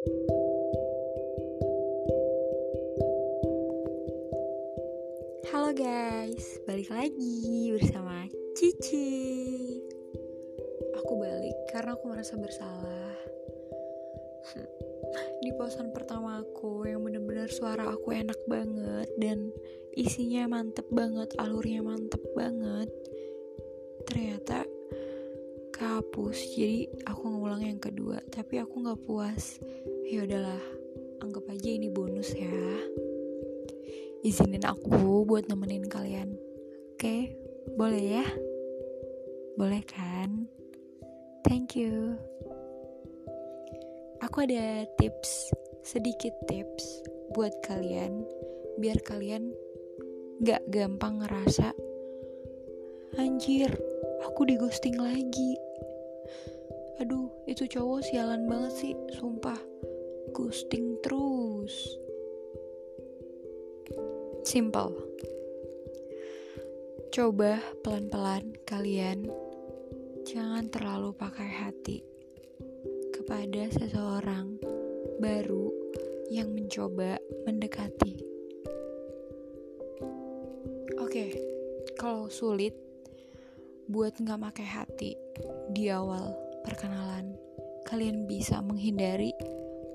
Halo guys, balik lagi bersama Cici. Aku balik karena aku merasa bersalah. Di posan pertama aku yang bener-bener suara aku enak banget dan isinya mantep banget, alurnya mantep banget. Ternyata kehapus, jadi aku ngulang yang kedua. Tapi aku nggak puas. Ya udahlah, anggap aja ini bonus ya izinin aku buat nemenin kalian. Oke, boleh ya? Boleh kan? Thank you. Aku ada tips, sedikit tips buat kalian, biar kalian gak gampang ngerasa, anjir, aku di ghosting lagi. Aduh, itu cowok sialan banget sih, sumpah. Ghosting terus. Simple. Coba pelan-pelan kalian jangan terlalu pakai hati kepada seseorang baru yang mencoba mendekati. Oke, kalau sulit buat nggak pakai hati di awal perkenalan, kalian bisa menghindari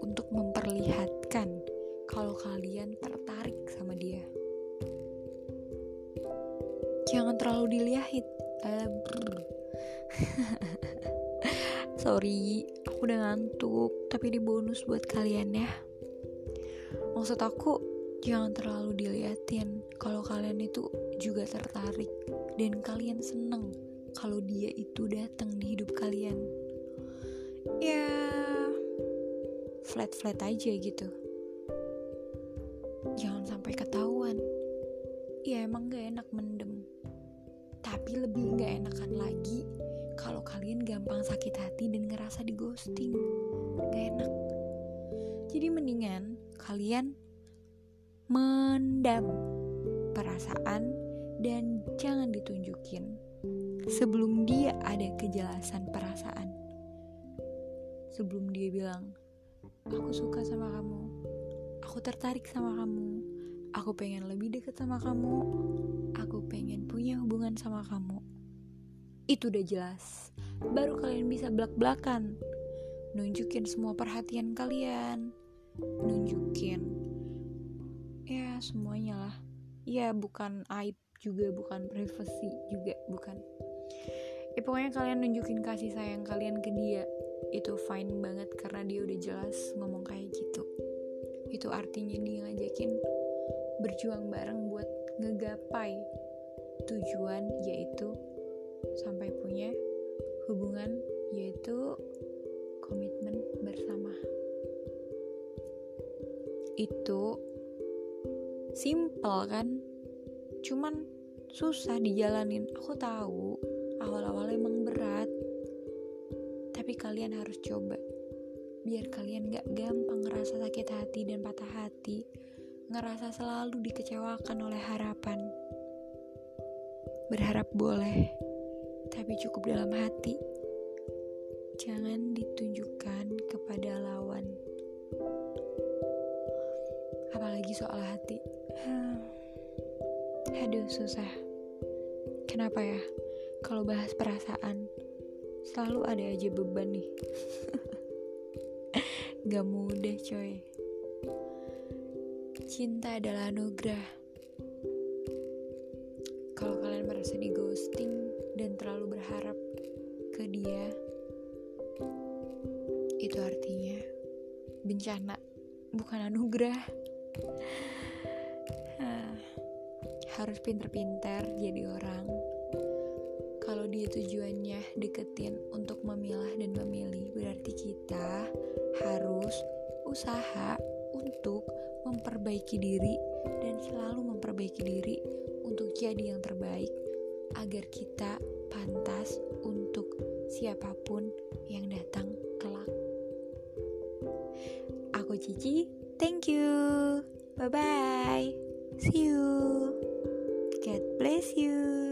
untuk memperlihatkan kalau kalian tertarik sama dia. Jangan terlalu dilihat uh, sorry aku udah ngantuk tapi di bonus buat kalian ya. Maksud aku jangan terlalu diliatin kalau kalian itu juga tertarik. Dan kalian seneng kalau dia itu datang di hidup kalian. Ya flat flat aja gitu. Jangan sampai ketahuan. Ya emang gak enak mendem. Tapi lebih gak enakan lagi kalau kalian gampang sakit hati dan ngerasa di ghosting. Gak enak. Jadi mendingan kalian mendam perasaan dan jangan ditunjukin sebelum dia ada kejelasan perasaan. Sebelum dia bilang, aku suka sama kamu, aku tertarik sama kamu, aku pengen lebih deket sama kamu, aku pengen punya hubungan sama kamu. Itu udah jelas. Baru kalian bisa belak-belakan. Nunjukin semua perhatian kalian. Nunjukin. Ya, semuanya lah. Ya, bukan aib juga, bukan privacy juga, bukan. Ya, pokoknya kalian nunjukin kasih sayang kalian ke dia. Itu fine banget karena dia udah jelas ngomong kayak gitu. Itu artinya dia ngajakin berjuang bareng buat ngegapai tujuan yaitu sampai punya hubungan yaitu komitmen bersama itu simple kan? Cuman susah dijalanin. Aku tahu awal-awal emang berat. Tapi kalian harus coba. Biar kalian gak gampang ngerasa sakit hati dan patah hati. Ngerasa selalu dikecewakan oleh harapan. Berharap boleh, tapi cukup dalam hati. Jangan ditunjukkan soal hati. Aduh, susah. Kenapa ya? Kalau bahas perasaan, selalu ada aja beban nih. Gak mudah, coy. Cinta adalah anugerah. Kalau kalian merasa di ghosting dan terlalu berharap ke dia, itu artinya bencana, bukan anugerah. Harus pinter-pinter jadi orang. Kalau dia tujuannya deketin untuk memilah dan memilih, berarti kita harus usaha untuk memperbaiki diri dan selalu memperbaiki diri untuk jadi yang terbaik agar kita pantas untuk siapa pun yang datang kelak. Aku Cici, thank you. Bye bye. See you. God bless you.